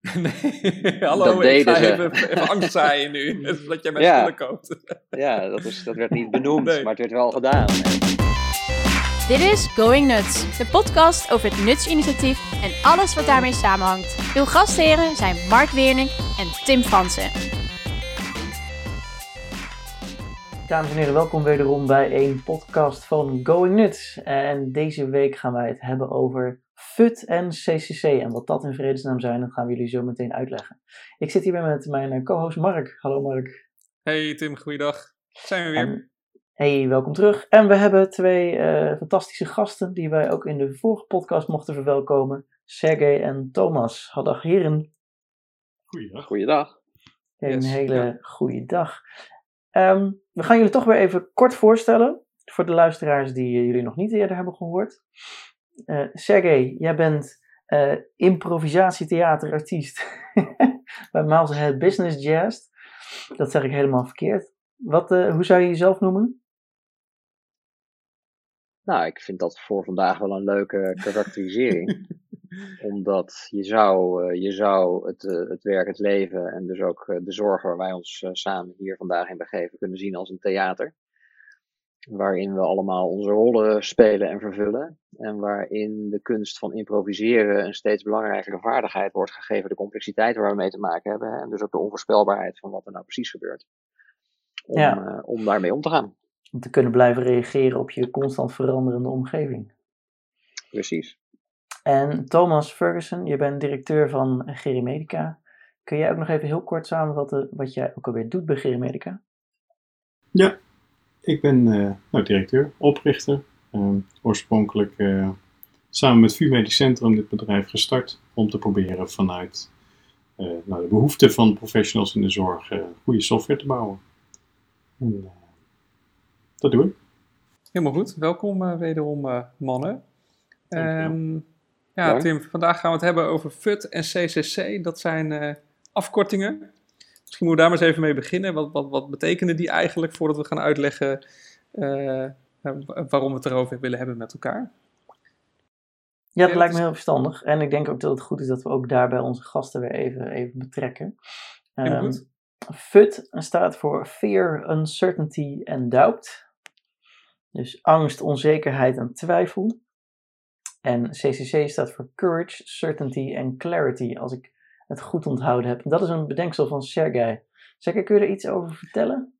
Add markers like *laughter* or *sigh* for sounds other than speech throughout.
*laughs* Nee, hallo, dat ik ga even, even, *laughs* angst zaaien nu, *laughs* dat jij met ja. spullen koopt. ja, dat, is, dat werd niet benoemd, maar het werd wel gedaan. Dit is Going Nuts, de podcast over het Nuts-initiatief en alles wat daarmee samenhangt. Uw gastheren zijn Mark Weerning en Tim Fransen. Dames en heren, welkom wederom bij een podcast van Going Nuts. En deze week gaan wij het hebben over FUT en CCC. En wat dat in vredesnaam zijn, dat gaan we jullie zo meteen uitleggen. Ik zit hier weer met mijn co-host Mark. Hallo Mark. Hey Tim, goeiedag. Zijn we weer. hey, welkom terug. En we hebben twee uh, fantastische gasten die wij ook in de vorige podcast mochten verwelkomen. Sergej en Thomas. Hallo heren. Goeiedag. Goeiedag. Een yes, hele ja. goede dag. Um, we gaan jullie toch weer even kort voorstellen. Voor de luisteraars die uh, jullie nog niet eerder hebben gehoord. Uh, Sergej, jij bent uh, improvisatietheaterartiest *laughs* bij Miles Ahead Business Jazz. Dat zeg ik helemaal verkeerd. Wat, uh, hoe zou je jezelf noemen? Nou, ik vind dat voor vandaag wel een leuke karakterisering. *laughs* Omdat je zou, je zou het, het werk, het leven en dus ook de zorg waar wij ons samen hier vandaag in begeven kunnen zien als een theater waarin we allemaal onze rollen spelen en vervullen. En waarin de kunst van improviseren een steeds belangrijkere vaardigheid wordt gegeven, de complexiteit waar we mee te maken hebben. En dus ook de onvoorspelbaarheid van wat er nou precies gebeurt. Om, ja. uh, om daarmee om te gaan. Om te kunnen blijven reageren op je constant veranderende omgeving. Precies. En Thomas Ferguson, je bent directeur van Gerimedica. Kun jij ook nog even heel kort samenvatten wat jij ook alweer doet bij Gerimedica? Ja, ik ben uh, nou, directeur, oprichter. Uh, oorspronkelijk uh, samen met VU Medisch Centrum dit bedrijf gestart om te proberen vanuit nou, de behoeften van professionals in de zorg goede software te bouwen. En, dat doe ik. Helemaal goed. Welkom wederom mannen. Um, ja, Tim, vandaag gaan we het hebben over FUT en CCC. Dat zijn afkortingen Misschien moeten we daar maar eens even mee beginnen. Wat, wat, wat betekenen die eigenlijk voordat we gaan uitleggen uh, waarom we het erover willen hebben met elkaar? Ja, dat lijkt me heel verstandig. En ik denk ook dat het goed is dat we ook daarbij onze gasten weer even, even betrekken. Um, FUT staat voor Fear, Uncertainty and Doubt. Dus angst, onzekerheid en twijfel. En CCC staat voor Courage, Certainty and Clarity. Als ik het goed onthouden heb. Dat is een bedenksel van Sergej. Sergej, kun je er iets over vertellen?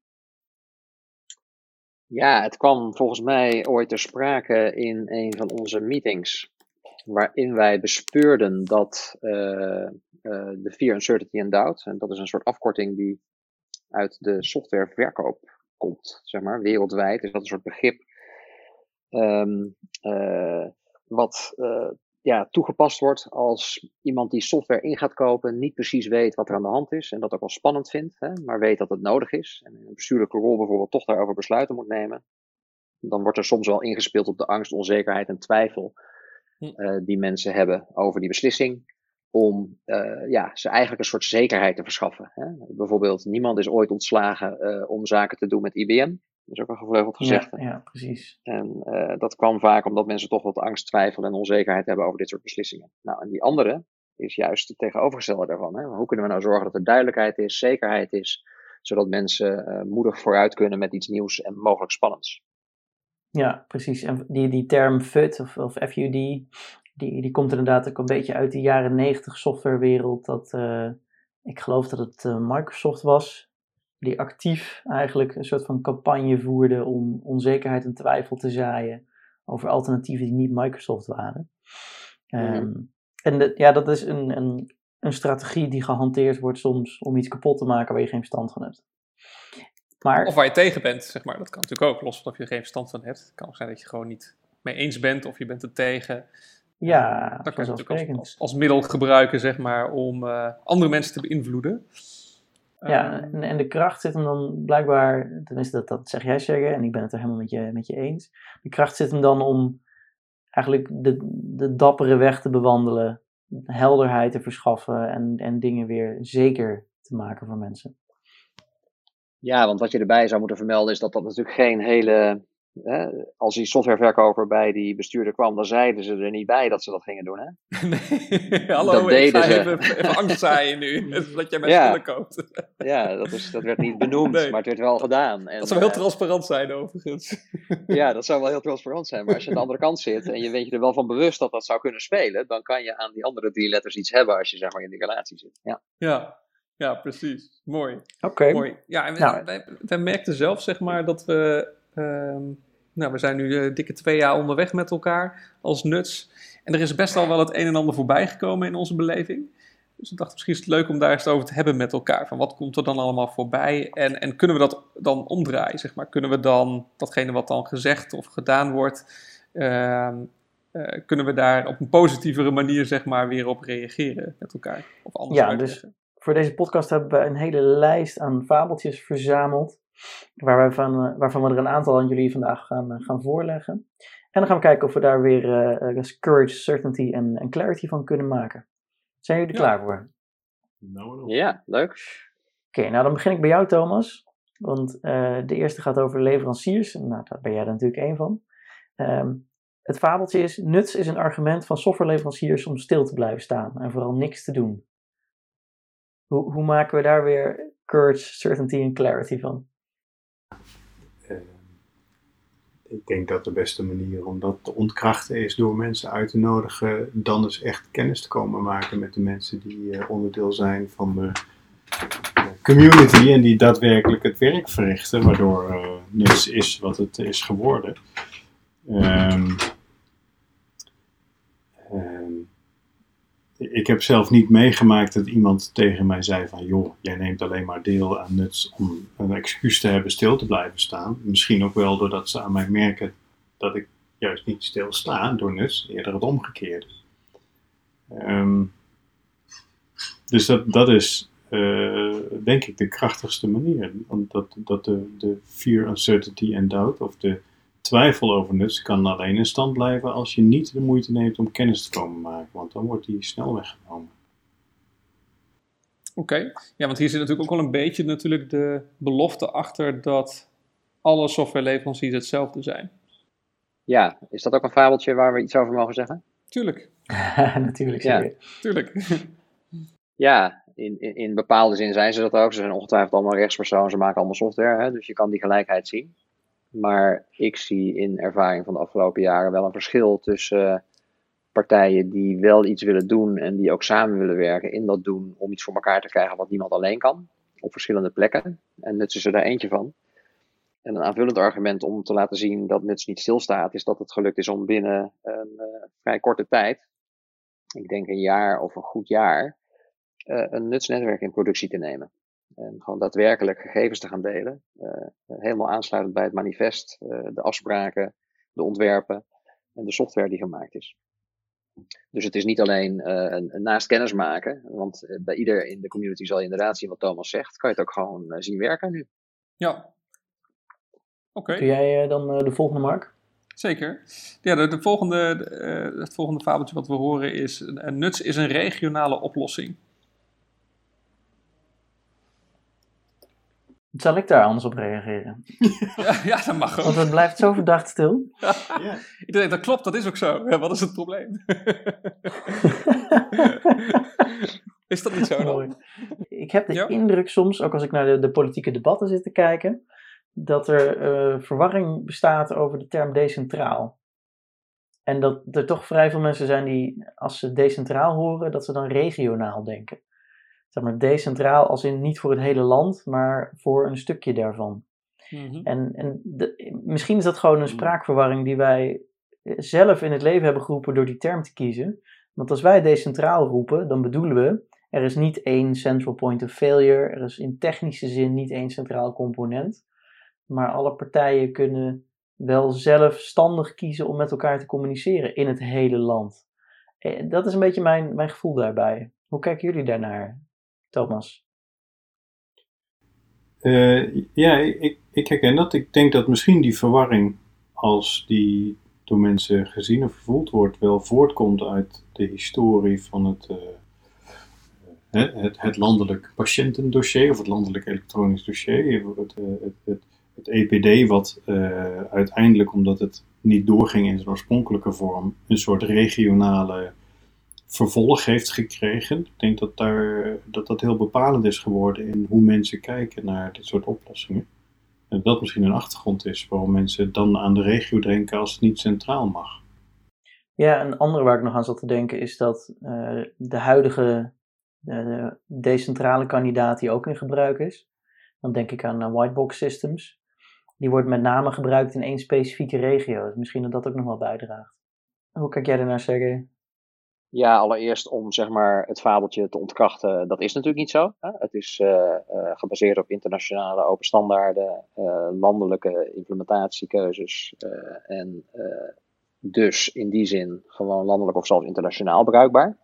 Ja, het kwam volgens mij ooit ter sprake in een van onze meetings. Waarin wij bespeurden dat uh, uh, de Fear, Uncertainty and Doubt, en dat is een soort afkorting die uit de softwareverkoop komt, zeg maar, wereldwijd, is dat een soort begrip um, uh, wat ja, toegepast wordt als iemand die software in gaat kopen niet precies weet wat er aan de hand is en dat ook wel spannend vindt, hè, maar weet dat het nodig is en in een bestuurlijke rol bijvoorbeeld toch daarover besluiten moet nemen. Dan wordt er soms wel ingespeeld op de angst, onzekerheid en twijfel uh, die mensen hebben over die beslissing. Om uh, ja, ze eigenlijk een soort zekerheid te verschaffen. Hè. Bijvoorbeeld, niemand is ooit ontslagen uh, om zaken te doen met IBM. Dat is ook een gevleugeld gezegd. Ja, ja, precies. En uh, dat kwam vaak omdat mensen toch wat angst, twijfel en onzekerheid hebben over dit soort beslissingen. Nou, en die andere is juist het tegenovergestelde daarvan. Hè? Hoe kunnen we nou zorgen dat er duidelijkheid is, zekerheid is, zodat mensen uh, moedig vooruit kunnen met iets nieuws en mogelijk spannends. Ja, precies. En die, die term FUD of, of FUD, die, die komt inderdaad ook een beetje uit de jaren negentig softwarewereld. Dat, uh, ik geloof dat het Microsoft was, die actief eigenlijk een soort van campagne voerde om onzekerheid en twijfel te zaaien over alternatieven die niet Microsoft waren. Mm. Um, en de, ja, dat is een, een, een strategie die gehanteerd wordt soms om iets kapot te maken waar je geen verstand van hebt. Maar, of waar je tegen bent, zeg maar. Dat kan natuurlijk ook, los van of je er geen verstand van hebt. Het kan ook zijn dat je gewoon niet mee eens bent of je bent er tegen. Ja, dat kan je natuurlijk als, als, middel gebruiken, zeg maar, om uh, andere mensen te beïnvloeden. Ja, ehm. en, en, de kracht zit hem dan blijkbaar, tenminste dat, dat zeg jij zeggen, en ik ben het er helemaal met je, met je eens. De kracht zit hem dan om eigenlijk de, de dappere weg te bewandelen, helderheid te verschaffen en, en dingen weer zeker te maken voor mensen. Ja, want wat je erbij zou moeten vermelden is dat dat natuurlijk geen hele als die softwareverkoper bij die bestuurder kwam, dan zeiden ze er niet bij dat ze dat gingen doen. Hè? *laughs* Nee, *laughs* hallo, dat deden ze. Even, even angst zaaien nu, *laughs* dat jij mijn ja. spullen koopt. ja, dat, is, dat werd niet benoemd, maar het werd wel gedaan. En, dat zou heel uh, transparant zijn overigens. ja, dat zou wel heel transparant zijn, maar als je aan de andere kant zit en je bent je er wel van bewust dat dat zou kunnen spelen, dan kan je aan die andere drie letters iets hebben als je zeg maar in die relatie zit. Ja, ja. Ja, precies. Mooi. Oké. Mooi. Ja, en nou. wij, wij, merkten zelf, zeg maar, dat we nou, we zijn nu uh, dikke twee jaar onderweg met elkaar als nuts. En er is best al wel het een en ander voorbij gekomen in onze beleving. Dus ik dacht, misschien is het leuk om daar eens over te hebben met elkaar. Van wat komt er dan allemaal voorbij? En, en kunnen we dat dan omdraaien, zeg maar? Kunnen we dan datgene wat dan gezegd of gedaan wordt... Uh, uh, kunnen we daar op een positievere manier, zeg maar, weer op reageren met elkaar? Of anders ja, dus voor deze podcast hebben we een hele lijst aan fabeltjes verzameld. Waar wij van, uh, waarvan we er een aantal aan jullie vandaag gaan, uh, gaan voorleggen. En dan gaan we kijken of we daar weer uh, courage, certainty en, en, clarity van kunnen maken. Zijn jullie er ja. klaar voor? Nou, ja, leuk. Oké, okay, nou dan begin ik bij jou Thomas. Want de eerste gaat over leveranciers. Nou, daar ben jij er natuurlijk één van. Um, het fabeltje is, nuts is een argument van softwareleveranciers om stil te blijven staan en vooral niks te doen. Hoe, hoe maken we daar weer courage, certainty en clarity van? Ik denk dat de beste manier om dat te ontkrachten is door mensen uit te nodigen, dan dus echt kennis te komen maken met de mensen die uh, onderdeel zijn van de community en die daadwerkelijk het werk verrichten, waardoor uh, niets is wat het is geworden. Um, ik heb zelf niet meegemaakt dat iemand tegen mij zei van joh, jij neemt alleen maar deel aan nuts om een excuus te hebben stil te blijven staan. Misschien ook wel doordat ze aan mij merken dat ik juist niet stilsta door nuts, eerder het omgekeerde. Um, dus dat, dat is uh, denk ik de krachtigste manier. Want dat, dat de, de fear, uncertainty en doubt, of de Twijfel over nuts kan alleen in stand blijven als je niet de moeite neemt om kennis te komen maken, want dan wordt die snel weggenomen. Oké, ja, want hier zit natuurlijk ook wel een beetje natuurlijk de belofte achter dat alle softwareleveranciers hetzelfde zijn. Ja, is dat ook een fabeltje waar we iets over mogen zeggen? Tuurlijk. *laughs* Natuurlijk, ja. Tuurlijk. *laughs* ja, in, in, in, bepaalde zin zijn ze dat ook. Ze zijn ongetwijfeld allemaal rechtspersonen, ze maken allemaal software, hè, dus je kan die gelijkheid zien. Maar ik zie in ervaring van de afgelopen jaren wel een verschil tussen eh, partijen die wel iets willen doen en die ook samen willen werken in dat doen om iets voor elkaar te krijgen wat niemand alleen kan, op verschillende plekken. En Nuts is er daar eentje van. En een aanvullend argument om te laten zien dat Nuts niet stilstaat, is dat het gelukt is om binnen een uh, vrij korte tijd, ik denk een jaar of een goed jaar, uh, een Nuts-netwerk in productie te nemen. En gewoon daadwerkelijk gegevens te gaan delen. Uh, helemaal aansluitend bij het manifest, uh, de afspraken, de ontwerpen en de software die gemaakt is. Dus het is niet alleen uh, een, een naast kennis maken, want bij ieder in de community zal je inderdaad zien wat Thomas zegt. Kan je het ook gewoon zien werken nu. Ja. Oké. Okay. Doe jij dan de volgende, Mark? Zeker. Ja, de, de volgende, het volgende fabeltje wat we horen is: Nuts is een regionale oplossing. Zal ik daar anders op reageren? *laughs* Ja, ja dat mag ook. Want het blijft zo verdacht stil. *laughs* Ja. Ik denk, dat klopt, dat is ook zo. Ja, wat is het probleem? *laughs* is dat niet zo dan? Ik heb de indruk soms, ook als ik naar de, de, politieke debatten zit te kijken, dat er uh, verwarring bestaat over de term decentraal. En dat er toch vrij veel mensen zijn die, als ze decentraal horen, dat ze dan regionaal denken zeg maar, decentraal als in niet voor het hele land, maar voor een stukje daarvan. Mhm. En, en misschien is dat gewoon een mhm. spraakverwarring die wij eh, zelf in het leven hebben geroepen door die term te kiezen. Want als wij decentraal roepen, dan bedoelen we, er is niet één central point of failure, er is in technische zin niet één centraal component, maar alle partijen kunnen wel zelfstandig kiezen om met elkaar te communiceren in het hele land. Eh, dat is een beetje mijn, mijn gevoel daarbij. Hoe kijken jullie daarnaar? Thomas? Uh, ja, ik, ik herken dat. Ik denk dat misschien die verwarring, als die door mensen gezien of gevoeld wordt, wel voortkomt uit de historie van het, uh, het, het, landelijk patiëntendossier of het landelijk elektronisch dossier. Het, het, het, het EPD, wat uiteindelijk, omdat het niet doorging in zijn oorspronkelijke vorm, een soort regionale vervolg heeft gekregen. Ik denk dat, daar, dat dat heel bepalend is geworden in hoe mensen kijken naar dit soort oplossingen. En dat misschien een achtergrond is waarom mensen dan aan de regio denken als het niet centraal mag. Ja, een andere waar ik nog aan zat te denken is dat uh, de huidige uh, decentrale kandidaat die ook in gebruik is, dan denk ik aan uh, whitebox systems. Die wordt met name gebruikt in één specifieke regio. Dus misschien dat dat ook nog wel bijdraagt. Hoe kijk jij ernaar, Sergej? Ja, allereerst om zeg maar, het fabeltje te ontkrachten, dat is natuurlijk niet zo. Hè? Het is uh, uh, gebaseerd op internationale open standaarden, uh, landelijke implementatiekeuzes en dus in die zin gewoon landelijk of zelfs internationaal bruikbaar.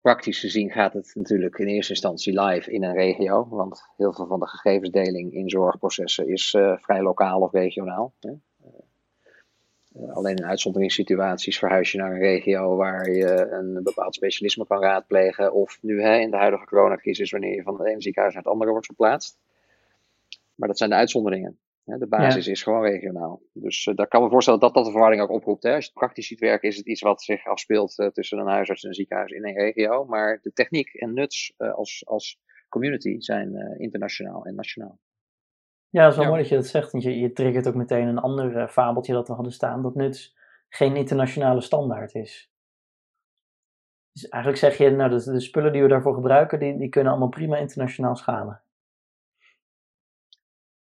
Praktisch gezien gaat het natuurlijk in eerste instantie live in een regio, want heel veel van de gegevensdeling in zorgprocessen is vrij lokaal of regionaal. Hè? Eh, alleen in uitzonderingssituaties verhuis je naar een regio waar je een bepaald specialisme kan raadplegen. Of nu hè, in de huidige coronacrisis, wanneer je van het ene ziekenhuis naar het andere wordt verplaatst. Maar dat zijn de uitzonderingen. De basis is gewoon regionaal. Dus uh, daar kan me voorstellen dat dat de verwarring ook oproept. Hè. Als je het praktisch ziet werken, is het iets wat zich afspeelt uh, tussen een huisarts en een ziekenhuis in een regio. Maar de techniek en nuts uh, als, als community zijn internationaal en nationaal. Ja, dat is wel mooi dat je dat zegt, want je, je triggert ook meteen een ander uh, fabeltje dat we hadden staan, dat nuts geen internationale standaard is. Dus eigenlijk zeg je, nou, de, de spullen die we daarvoor gebruiken, die, die kunnen allemaal prima internationaal schalen.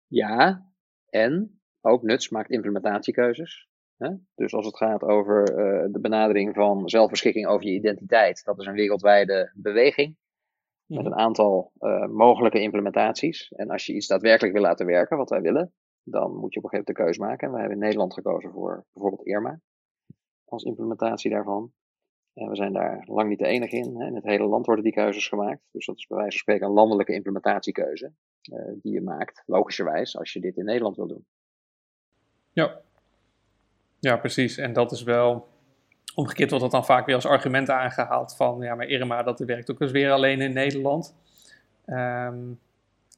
Ja, en ook nuts maakt implementatiekeuzes. Hè? Dus als het gaat over uh, de benadering van zelfbeschikking over je identiteit, dat is een wereldwijde beweging met een aantal uh, mogelijke implementaties. En als je iets daadwerkelijk wil laten werken, wat wij willen, dan moet je op een gegeven moment de keuze maken. En we hebben in Nederland gekozen voor bijvoorbeeld Irma als implementatie daarvan. En we zijn daar lang niet de enige in. In het hele land worden die keuzes gemaakt. Dus dat is bij wijze van spreken een landelijke implementatiekeuze uh, die je maakt, logischerwijs, als je dit in Nederland wil doen. Ja. ja, precies. En dat is wel Omgekeerd wordt dat dan vaak weer als argument aangehaald van, ja, maar Irma, dat werkt ook eens weer alleen in Nederland. Um,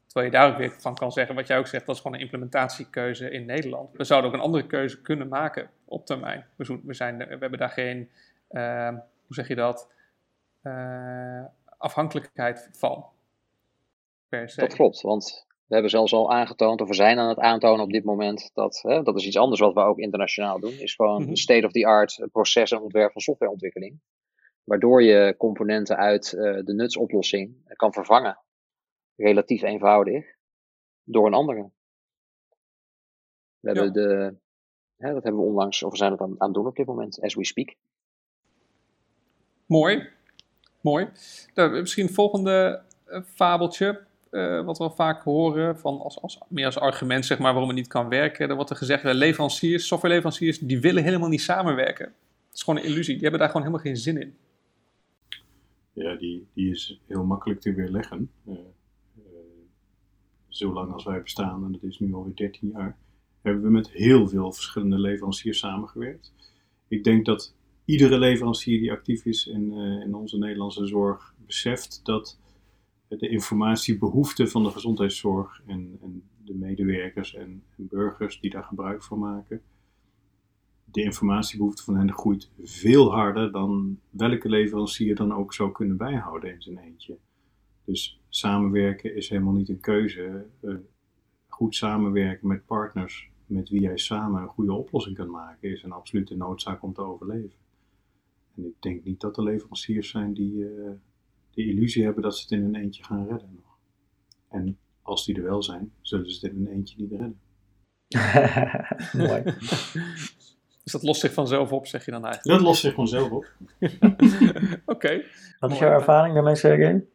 terwijl je daar ook weer van kan zeggen, wat jij ook zegt, dat is gewoon een implementatiekeuze in Nederland. We zouden ook een andere keuze kunnen maken op termijn. We, we, zijn, we hebben daar geen, uh, hoe zeg je dat, uh, afhankelijkheid van. Per se. Dat klopt, want we hebben zelfs al aangetoond, of we zijn aan het aantonen op dit moment, dat, hè, dat is iets anders wat we ook internationaal doen, is gewoon mm state-of-the-art proces en ontwerp van softwareontwikkeling. Waardoor je componenten uit uh, de nutsoplossing kan vervangen, relatief eenvoudig, door een andere. We hebben de, hè, dat hebben we onlangs, of we zijn het aan, aan het doen op dit moment, as we speak. Mooi, mooi. Nou, misschien het volgende uh, fabeltje. Uh, wat we vaak horen, van als, als, meer als argument zeg maar, waarom het niet kan werken. Er wordt er gezegd, leveranciers, softwareleveranciers, die willen helemaal niet samenwerken. Het is gewoon een illusie, die hebben daar gewoon helemaal geen zin in. Ja, die, die is heel makkelijk te weerleggen. Uh, zolang als wij bestaan, en dat is nu alweer 13 jaar, hebben we met heel veel verschillende leveranciers samengewerkt. Ik denk dat iedere leverancier die actief is in, in onze Nederlandse zorg beseft dat de informatiebehoeften van de gezondheidszorg en, en de medewerkers en, burgers die daar gebruik van maken. De informatiebehoefte van hen groeit veel harder dan welke leverancier dan ook zou kunnen bijhouden in zijn eentje. Dus samenwerken is helemaal niet een keuze. Uh, goed samenwerken met partners met wie jij samen een goede oplossing kan maken is een absolute noodzaak om te overleven. En ik denk niet dat er leveranciers zijn die, uh, de illusie hebben dat ze het in een eentje gaan redden nog. En als die er wel zijn, zullen ze het in een eentje niet redden. *laughs* Mooi. *laughs* Dus dat lost zich vanzelf op, zeg je dan eigenlijk? Dat lost zich vanzelf op. *laughs* Oké. Okay. Wat is jouw ervaring daarmee, Sergej?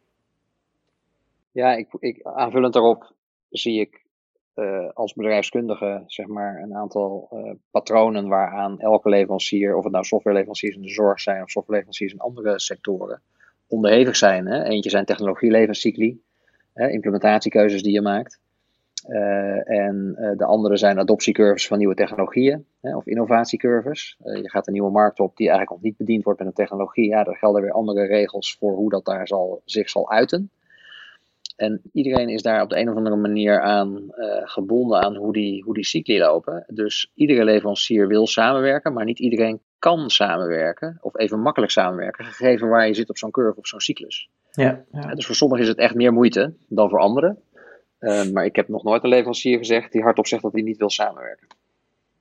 Ja, ik, ik, aanvullend daarop zie ik uh, als bedrijfskundige zeg maar, een aantal uh, patronen waaraan elke leverancier, of het nou softwareleveranciers in de zorg zijn of softwareleveranciers in andere sectoren, onderhevig zijn. Hè? Eentje zijn technologielevenscycli, hè, implementatiekeuzes die je maakt. Uh, en uh, de andere zijn adoptiecurves van nieuwe technologieën hè, of innovatiecurves. Uh, je gaat een nieuwe markt op die eigenlijk nog niet bediend wordt met een technologie. Ja, daar gelden weer andere regels voor hoe dat daar zal, zich zal uiten. En iedereen is daar op de een of andere manier aan gebonden aan hoe die, hoe die cycli lopen. Dus iedere leverancier wil samenwerken, maar niet iedereen kan samenwerken of even makkelijk samenwerken, gegeven waar je zit op zo'n curve of zo'n cyclus. Ja, ja. Dus voor sommigen is het echt meer moeite dan voor anderen. Uh, maar ik heb nog nooit een leverancier gezegd die hardop zegt dat hij niet wil samenwerken.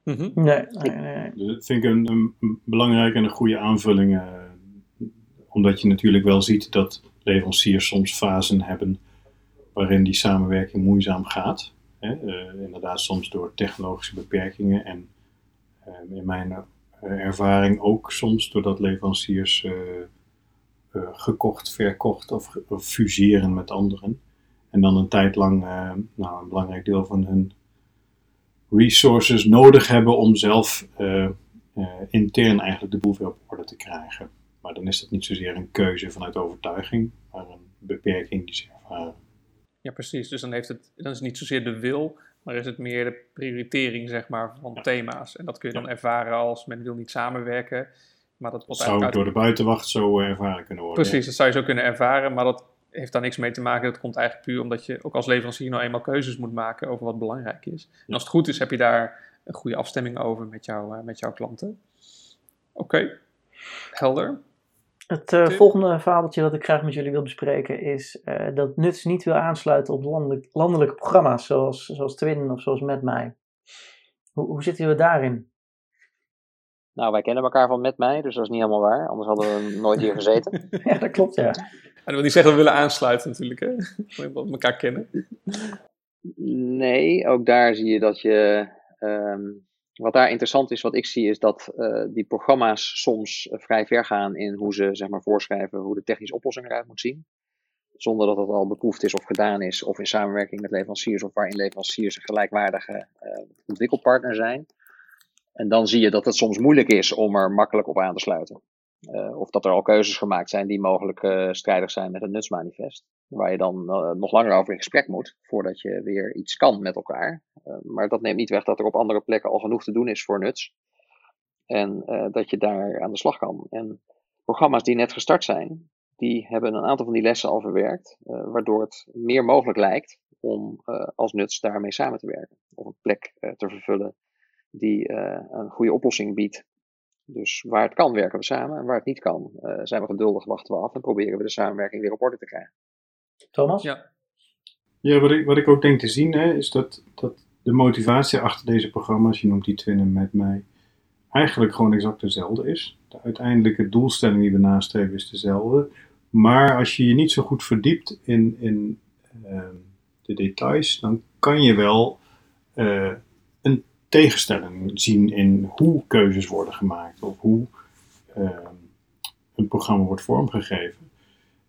Mm -hmm. Nee, nee, nee. Dus dat vind ik een, een belangrijke en een goede aanvulling. Uh, omdat je natuurlijk wel ziet dat leveranciers soms fasen hebben waarin die samenwerking moeizaam gaat. Hè? Uh, inderdaad, soms door technologische beperkingen en in mijn ervaring ook soms doordat leveranciers gekocht, verkocht of, fuseren met anderen. En dan een tijd lang uh, nou, een belangrijk deel van hun resources nodig hebben om zelf intern eigenlijk de boel weer op orde te krijgen. Maar dan is dat niet zozeer een keuze vanuit overtuiging, maar een beperking die ze ervaren. Ja, precies. Dus dan, heeft het, dan is het niet zozeer de wil, maar is het meer de prioritering zeg maar, van ja. thema's. En dat kun je dan ervaren als men wil niet samenwerken. Maar dat zou door de buitenwacht zo ervaren kunnen worden. Precies, dat zou je zo kunnen ervaren, maar dat heeft daar niks mee te maken. Dat komt eigenlijk puur omdat je ook als leverancier nou eenmaal keuzes moet maken over wat belangrijk is. En als het goed is, heb je daar een goede afstemming over met, jou, uh, met jouw klanten. Oké, okay. helder. Het uh, volgende fabeltje dat ik graag met jullie wil bespreken is uh, dat Nuts niet wil aansluiten op landelijk, landelijke programma's zoals, zoals Twin of zoals Met Mij. Hoe, hoe zitten we daarin? Nou, wij kennen elkaar van Met Mij, dus dat is niet helemaal waar. Anders hadden we nooit hier *laughs* gezeten. ja, dat klopt, ja. En dat wil niet zeggen dat we willen aansluiten natuurlijk, hè? We elkaar kennen. Nee, ook daar zie je dat je... Um, wat daar interessant is, wat ik zie, is dat uh, die programma's soms uh, vrij ver gaan in hoe ze zeg maar, voorschrijven hoe de technische oplossing eruit moet zien. Zonder dat het al beproefd is of gedaan is, of in samenwerking met leveranciers, of waarin leveranciers een gelijkwaardige uh, ontwikkelpartner zijn. En dan zie je dat het soms moeilijk is om er makkelijk op aan te sluiten. Of dat er al keuzes gemaakt zijn die mogelijk strijdig zijn met het nutsmanifest. Waar je dan nog langer over in gesprek moet voordat je weer iets kan met elkaar. Maar dat neemt niet weg dat er op andere plekken al genoeg te doen is voor nuts. En dat je daar aan de slag kan. En programma's die net gestart zijn, die hebben een aantal van die lessen al verwerkt. waardoor het meer mogelijk lijkt om als nuts daarmee samen te werken. Of een plek te vervullen die een goede oplossing biedt dus waar het kan werken we samen en waar het niet kan uh, zijn we geduldig, wachten we af en proberen we de samenwerking weer op orde te krijgen. Thomas? Ja, ja wat, ik, wat ik ook denk te zien hè, is dat, dat de motivatie achter deze programma's, je noemt die Twinnen met mij, eigenlijk gewoon exact dezelfde is. De uiteindelijke doelstelling die we nastreven is dezelfde. Maar als je je niet zo goed verdiept in, in uh, de details, dan kan je wel uh, een tegenstelling zien in hoe keuzes worden gemaakt of hoe uh, een programma wordt vormgegeven.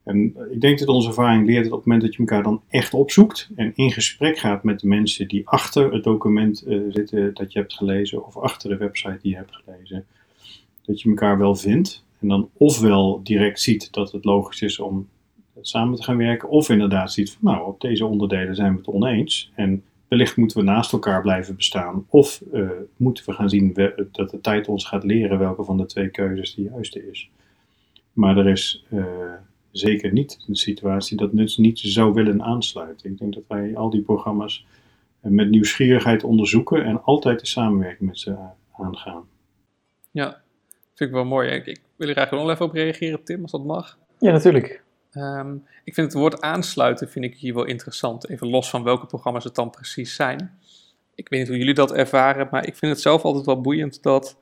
En ik denk dat onze ervaring leert dat op het moment dat je elkaar dan echt opzoekt en in gesprek gaat met de mensen die achter het document uh, zitten dat je hebt gelezen of achter de website die je hebt gelezen, dat je elkaar wel vindt en dan ofwel direct ziet dat het logisch is om samen te gaan werken, of inderdaad ziet van nou, op deze onderdelen zijn we het oneens en wellicht moeten we naast elkaar blijven bestaan. Of uh, moeten we gaan zien dat de tijd ons gaat leren welke van de twee keuzes de juiste is. Maar er is uh, zeker niet de situatie dat Nuts niet zou willen aansluiten. Ik denk dat wij al die programma's uh, met nieuwsgierigheid onderzoeken en altijd de samenwerking met ze aangaan. Ja, vind ik wel mooi. Ik, ik wil er eigenlijk nog even op reageren, Tim, als dat mag. Ja, natuurlijk. Um, ik vind het woord aansluiten vind ik hier wel interessant. Even los van welke programma's het dan precies zijn. Ik weet niet hoe jullie dat ervaren, maar ik vind het zelf altijd wel boeiend dat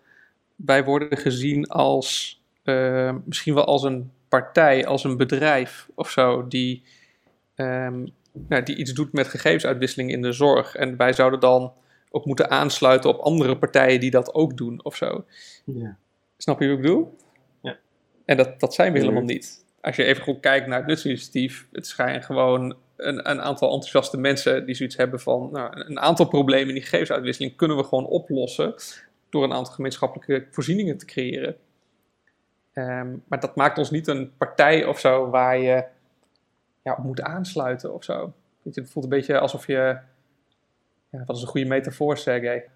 wij worden gezien als uh, misschien wel als een partij, als een bedrijf of zo, die, um, ja, die iets doet met gegevensuitwisseling in de zorg. En wij zouden dan ook moeten aansluiten op andere partijen die dat ook doen of zo. Ja. Snap je wat ik bedoel? Ja. En dat, dat zijn we helemaal niet als je even goed kijkt naar het nutsinitiatief, het schijnt gewoon een, een, aantal enthousiaste mensen die zoiets hebben van nou, een aantal problemen in die gegevensuitwisseling kunnen we gewoon oplossen door een aantal gemeenschappelijke voorzieningen te creëren. Um, maar dat maakt ons niet een partij of zo waar je ja, op moet aansluiten of zo. Je, het voelt een beetje alsof je. Ja, wat is een goede metafoor, Sergej?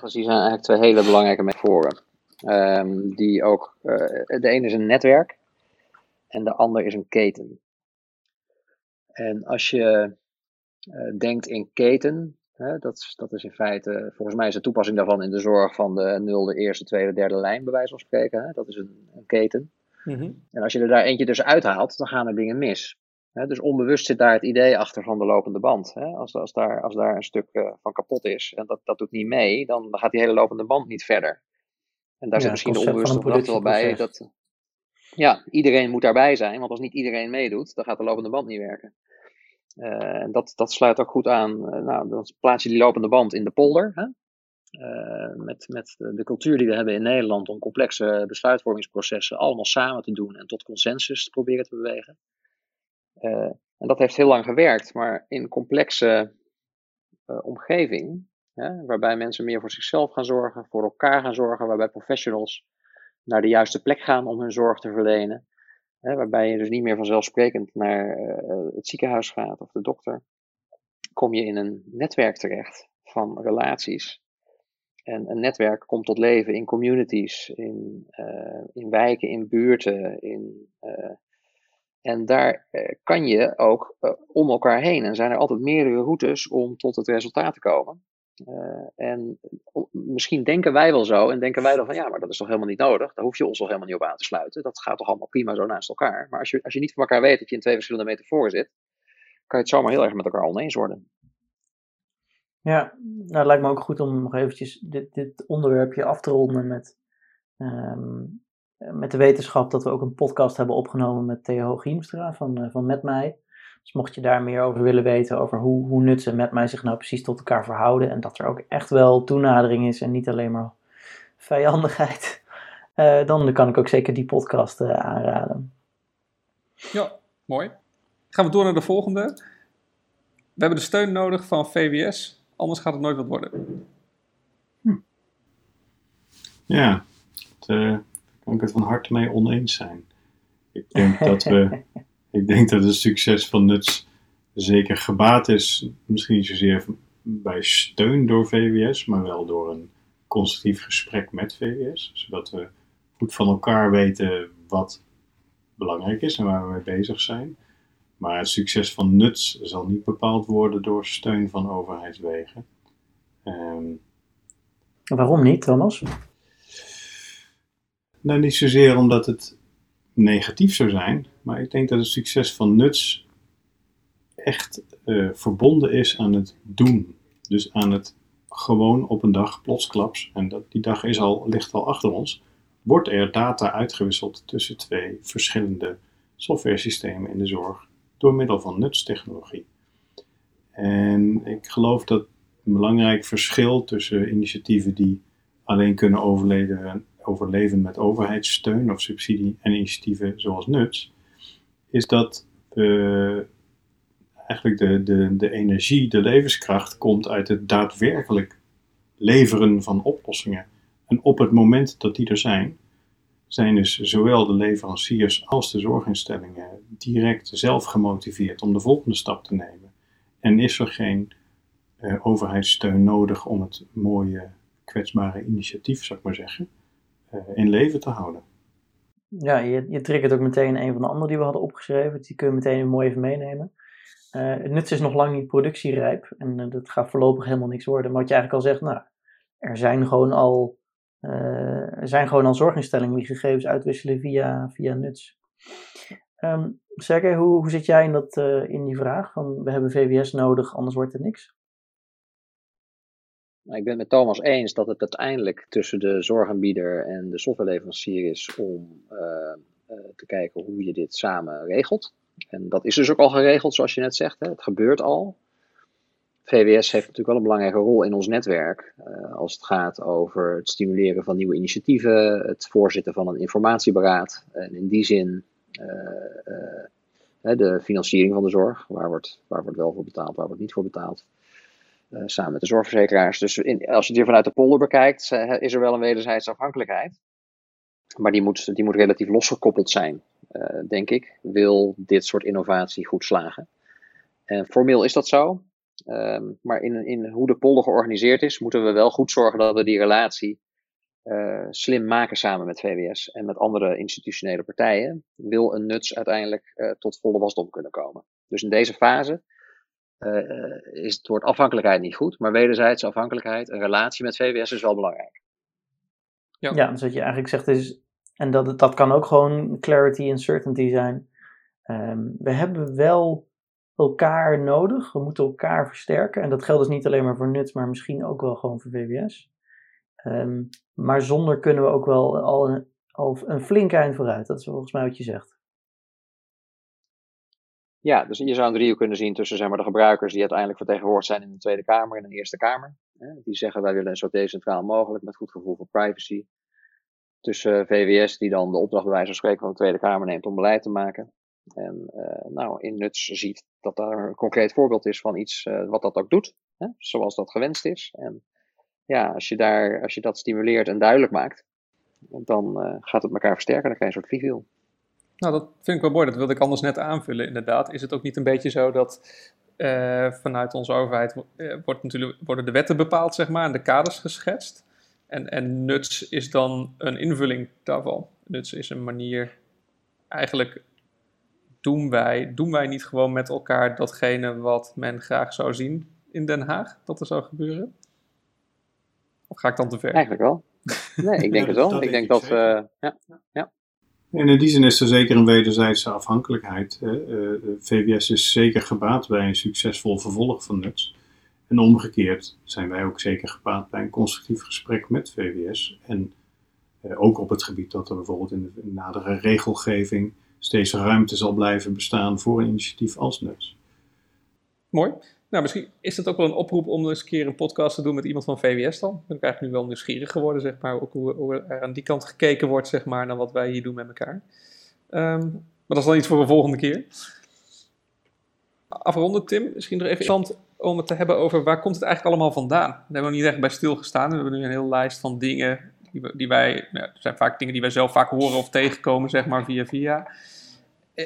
Dus die zijn eigenlijk twee hele belangrijke metaforen. Um, die ook, uh, de ene is een netwerk en de ander is een keten. En als je denkt in keten, dat, dat is in feite, volgens mij is de toepassing daarvan in de zorg van de nulde, eerste, tweede, derde lijn, bij wijze van spreken. Dat is een, een keten. Mhm. En als je er daar eentje dus uithaalt, dan gaan er dingen mis. dus onbewust zit daar het idee achter van de lopende band. Als, als, daar, als daar een stuk van kapot is en dat, dat doet niet mee, dan gaat die hele lopende band niet verder. En daar zit misschien de onbewuste gedachte wel bij. Dat, ja, iedereen moet daarbij zijn, want als niet iedereen meedoet, dan gaat de lopende band niet werken. Uh, en dat, dat sluit ook goed aan. Uh, nou, dan plaats je die lopende band in de polder. Hè? Uh, met, met de cultuur die we hebben in Nederland om complexe besluitvormingsprocessen allemaal samen te doen en tot consensus te proberen te bewegen. en dat heeft heel lang gewerkt, maar in complexe omgeving waarbij mensen meer voor zichzelf gaan zorgen, voor elkaar gaan zorgen, waarbij professionals naar de juiste plek gaan om hun zorg te verlenen. Waarbij je dus niet meer vanzelfsprekend naar uh, het ziekenhuis gaat of de dokter. Kom je in een netwerk terecht van relaties. En een netwerk komt tot leven in communities, in, uh, in wijken, in buurten. In, uh, en daar kan je ook om elkaar heen. En zijn er altijd meerdere routes om tot het resultaat te komen. Uh, en misschien denken wij wel zo en denken wij dan van ja, maar dat is toch helemaal niet nodig. Daar hoef je ons toch helemaal niet op aan te sluiten. Dat gaat toch allemaal prima zo naast elkaar. Maar als je, als je niet van elkaar weet dat je in twee verschillende metaforen zit, kan je het zomaar heel erg met elkaar oneens worden. Ja, nou het lijkt me ook goed om nog eventjes dit, dit onderwerpje af te ronden met, um, met de wetenschap dat we ook een podcast hebben opgenomen met Theo Giemstra van, uh, van Met Mij. Dus mocht je daar meer over willen weten, over hoe, hoe Nuts en met mij zich nou precies tot elkaar verhouden. En dat er ook echt wel toenadering is en niet alleen maar vijandigheid. Uh, *laughs* dan kan ik ook zeker die podcast uh, aanraden. Ja, mooi. Gaan we door naar de volgende. We hebben de steun nodig van VWS, anders gaat het nooit wat worden. Hm. Ja, daar uh, kan ik het van harte mee oneens zijn. Ik denk dat we *laughs* Ik denk dat het succes van Nuts zeker gebaat is, misschien niet zozeer bij steun door VWS, maar wel door een constructief gesprek met VWS, zodat we goed van elkaar weten wat belangrijk is en waar we mee bezig zijn. Maar het succes van Nuts zal niet bepaald worden door steun van overheidswegen. Um, Waarom niet, Thomas? Nou, niet zozeer omdat het negatief zou zijn, maar ik denk dat het succes van Nuts echt uh, verbonden is aan het doen. Dus aan het gewoon op een dag plotsklaps, en dat, die dag is al, ligt al achter ons, wordt er data uitgewisseld tussen twee verschillende softwaresystemen in de zorg door middel van Nuts-technologie. En ik geloof dat een belangrijk verschil tussen initiatieven die alleen kunnen overleven, overleven met overheidssteun of subsidie en initiatieven zoals NUTS, is dat eigenlijk de, de, de energie, de levenskracht komt uit het daadwerkelijk leveren van oplossingen. En op het moment dat die er zijn, zijn dus zowel de leveranciers als de zorginstellingen direct zelf gemotiveerd om de volgende stap te nemen. En is er geen uh, overheidssteun nodig om het mooie, kwetsbare initiatief, zou ik maar zeggen, uh, in leven te houden. Ja, je, je triggert ook meteen een van de andere die we hadden opgeschreven. Die kun je meteen mooi even meenemen. Uh, het nuts is nog lang niet productierijp en uh, dat gaat voorlopig helemaal niks worden. Maar wat je eigenlijk al zegt, nou, er zijn gewoon al, er zijn gewoon al zorginstellingen die gegevens uitwisselen via, via nuts. Um, Sergej, hoe, hoe zit jij in, dat, in die vraag van we hebben VWS nodig, anders wordt er niks? Nou, ik ben met Thomas eens dat het uiteindelijk tussen de zorgaanbieder en de softwareleverancier is om uh, uh, te kijken hoe je dit samen regelt. En dat is dus ook al geregeld, zoals je net zegt. Hè? Het gebeurt al. VWS heeft natuurlijk wel een belangrijke rol in ons netwerk. Uh, als het gaat over het stimuleren van nieuwe initiatieven, het voorzitten van een informatieberaad. En in die zin de financiering van de zorg. Waar wordt, waar wordt wel voor betaald, waar wordt niet voor betaald. Eh, samen met de zorgverzekeraars. Dus in, als je het hier vanuit de polder bekijkt, uh, is er wel een wederzijdse afhankelijkheid. Maar die moet, die moet relatief losgekoppeld zijn, uh, denk ik. Wil dit soort innovatie goed slagen? En formeel is dat zo. Ehm, maar in, in hoe de polder georganiseerd is, moeten we wel goed zorgen dat we die relatie slim maken samen met VWS en met andere institutionele partijen. Wil een nuts uiteindelijk tot volle wasdom kunnen komen. Dus in deze fase is het woord afhankelijkheid niet goed, maar wederzijdse afhankelijkheid, een relatie met VWS is wel belangrijk. Ja, ja dus wat je eigenlijk zegt is, en dat, dat kan ook gewoon clarity en certainty zijn. Ehm, we hebben wel elkaar nodig, we moeten elkaar versterken. En dat geldt dus niet alleen maar voor NUTS, maar misschien ook wel gewoon voor VWS. Ehm, maar zonder kunnen we ook wel al een, al een flink eind vooruit. Dat is volgens mij wat je zegt. Ja, dus je zou een driehoek kunnen zien tussen zeg maar, de gebruikers die uiteindelijk vertegenwoordigd zijn in de Tweede Kamer en de Eerste Kamer. Die zeggen wij willen een zo decentraal mogelijk met goed gevoel voor privacy. Tussen VWS die dan de opdracht bij wijze van spreken van de Tweede Kamer neemt om beleid te maken. En uh, nou, in Nuts ziet dat daar een concreet voorbeeld is van iets uh, wat dat ook doet, hè, zoals dat gewenst is. En ja, als je, daar, als je dat stimuleert en duidelijk maakt, dan gaat het elkaar versterken. Dan krijg je een soort visueel. Nou, dat vind ik wel mooi. Dat wilde ik anders net aanvullen, inderdaad. Is het ook niet een beetje zo dat vanuit onze overheid wordt natuurlijk, worden de wetten bepaald, zeg maar, en de kaders geschetst? En, en nuts is dan een invulling daarvan. Nuts is een manier eigenlijk doen wij, doen wij niet gewoon met elkaar datgene wat men graag zou zien in Den Haag, dat er zou gebeuren? Of ga ik dan te ver? Eigenlijk wel. Nee, ik denk *laughs* het wel. ik denk dat, uh, ja, ja. En in die zin is er zeker een wederzijdse afhankelijkheid. Uh, VWS is zeker gebaat bij een succesvol vervolg van NUTS. En omgekeerd zijn wij ook zeker gebaat bij een constructief gesprek met VWS. En uh, ook op het gebied dat er bijvoorbeeld in de nadere regelgeving steeds ruimte zal blijven bestaan voor een initiatief als NUTS. Mooi. Nou, misschien is het ook wel een oproep om eens een keer een podcast te doen met iemand van VWS dan. Ben ik eigenlijk nu wel nieuwsgierig geworden, zeg maar, ook hoe, er aan die kant gekeken wordt, zeg maar, naar wat wij hier doen met elkaar. Um, maar dat is dan iets voor een volgende keer. Afronden, Tim, misschien nog even interessant om het te hebben over waar komt het eigenlijk allemaal vandaan. Daar hebben we niet echt bij stilgestaan. We hebben nu een hele lijst van dingen die, die wij, nou, het zijn vaak dingen die wij zelf vaak horen of tegenkomen, zeg maar, via via. Eh,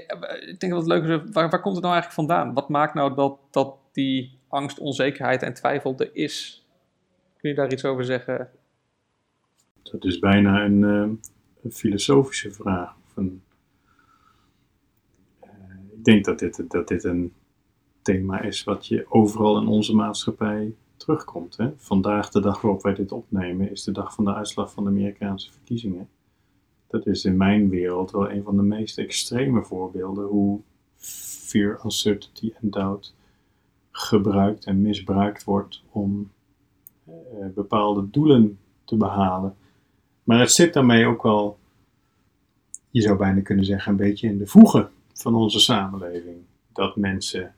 ik denk dat het leuk is, waar, waar komt het nou eigenlijk vandaan? Wat maakt nou dat, dat die angst, onzekerheid en twijfel er is? Kun je daar iets over zeggen? Dat is bijna een, een filosofische vraag. Uh, ik denk dat dit, dat dit een thema is wat je overal in onze maatschappij terugkomt. Hè? Vandaag, de dag waarop wij dit opnemen, is de dag van de uitslag van de Amerikaanse verkiezingen. Dat is in mijn wereld wel een van de meest extreme voorbeelden hoe fear, uncertainty en doubt gebruikt en misbruikt wordt om eh, bepaalde doelen te behalen. Maar het zit daarmee ook wel, je zou bijna kunnen zeggen, een beetje in de voegen van onze samenleving. Dat mensen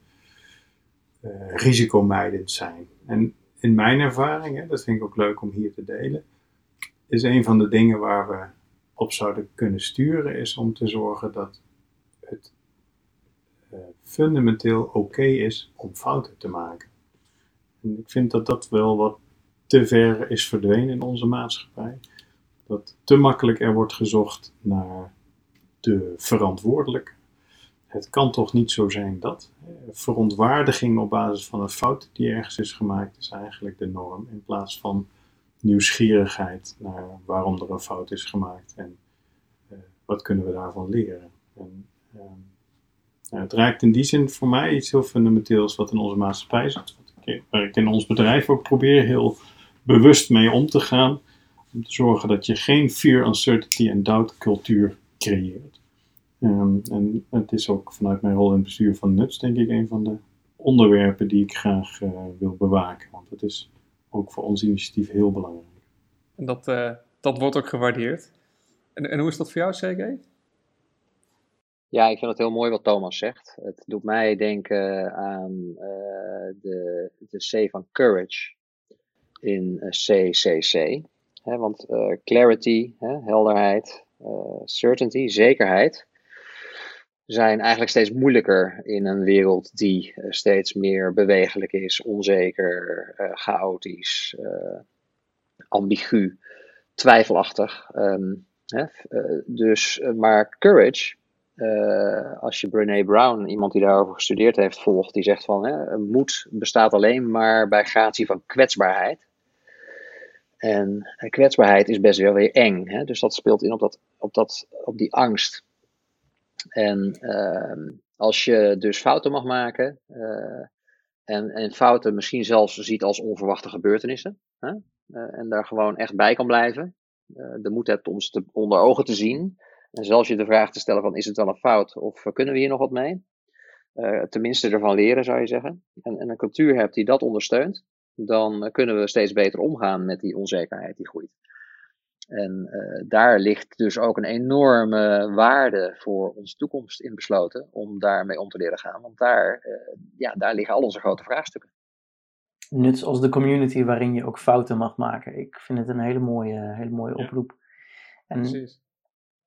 uh, risicomijdend zijn. En in mijn ervaring, hè, dat vind ik ook leuk om hier te delen, is een van de dingen waar we op zouden kunnen sturen, is om te zorgen dat het fundamenteel oké is om fouten te maken. En ik vind dat dat wel wat te ver is verdwenen in onze maatschappij. Dat te makkelijk er wordt gezocht naar de verantwoordelijke het kan toch niet zo zijn dat. Verontwaardiging op basis van een fout die ergens is gemaakt, is eigenlijk de norm. In plaats van nieuwsgierigheid naar waarom er een fout is gemaakt en uh, wat kunnen we daarvan leren. Het raakt in die zin voor mij iets heel fundamenteels wat in onze maatschappij zit. Waar ik in ons bedrijf ook probeer heel bewust mee om te gaan. Om te zorgen dat je geen fear, uncertainty en doubt cultuur creëert. Ehm, en het is ook vanuit mijn rol in het bestuur van NUTS, denk ik, een van de onderwerpen die ik graag uh, wil bewaken. Want het is ook voor ons initiatief heel belangrijk. En dat, uh, dat wordt ook gewaardeerd. En, en hoe is dat voor jou, Sergej? Ja, ik vind het heel mooi wat Thomas zegt. Het doet mij denken aan uh, de, de C van courage in CCC. Hè, want clarity, hè, helderheid, certainty, zekerheid zijn eigenlijk steeds moeilijker in een wereld die steeds meer bewegelijk is, onzeker, chaotisch, ambigu, twijfelachtig. Hè? dus, maar courage, als je Brené Brown, iemand die daarover gestudeerd heeft, volgt, die zegt van hè, moed bestaat alleen maar bij gratie van kwetsbaarheid. En kwetsbaarheid is best wel weer eng, hè? dus dat speelt in op, dat, op, dat, op die angst. En ehm, als je dus fouten mag maken, en, en fouten misschien zelfs ziet als onverwachte gebeurtenissen, hè? en daar gewoon echt bij kan blijven, de moed hebt om ze onder ogen te zien, en zelfs je de vraag te stellen van is het wel een fout of kunnen we hier nog wat mee? Uh, tenminste ervan leren zou je zeggen. En, en, een cultuur hebt die dat ondersteunt, dan kunnen we steeds beter omgaan met die onzekerheid die groeit. En uh, daar ligt dus ook een enorme waarde voor onze toekomst in besloten om daarmee om te leren gaan. Want daar, uh, ja, daar liggen al onze grote vraagstukken. Net als de community waarin je ook fouten mag maken. Ik vind het een hele mooie, hele mooie oproep. En Precies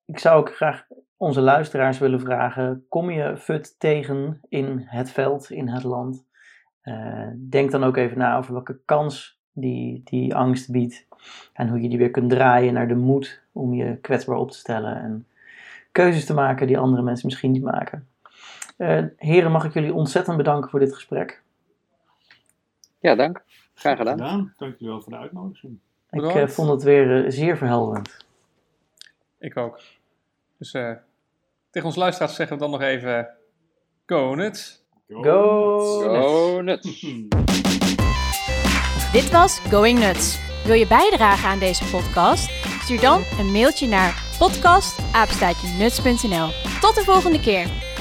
ik zou ook graag onze luisteraars willen vragen: kom je FUT tegen in het veld, in het land? Uh, denk dan ook even na over welke kans die, die angst biedt. En hoe je die weer kunt draaien naar de moed om je kwetsbaar op te stellen. En keuzes te maken die andere mensen misschien niet maken. Uh, heren, mag ik jullie ontzettend bedanken voor dit gesprek. Ja, dank. Graag gedaan. gedaan. Dank jullie wel voor de uitnodiging. Ik uh, vond het weer zeer verhelderend. Ik ook. Dus uh, tegen ons luisteraars zeggen we dan nog even... Go Nuts! Go, Go, Go Nuts! *laughs* Dit was Going Nuts. Wil je bijdragen aan deze podcast? Stuur dan een mailtje naar podcast.nuts.nl. Tot de volgende keer!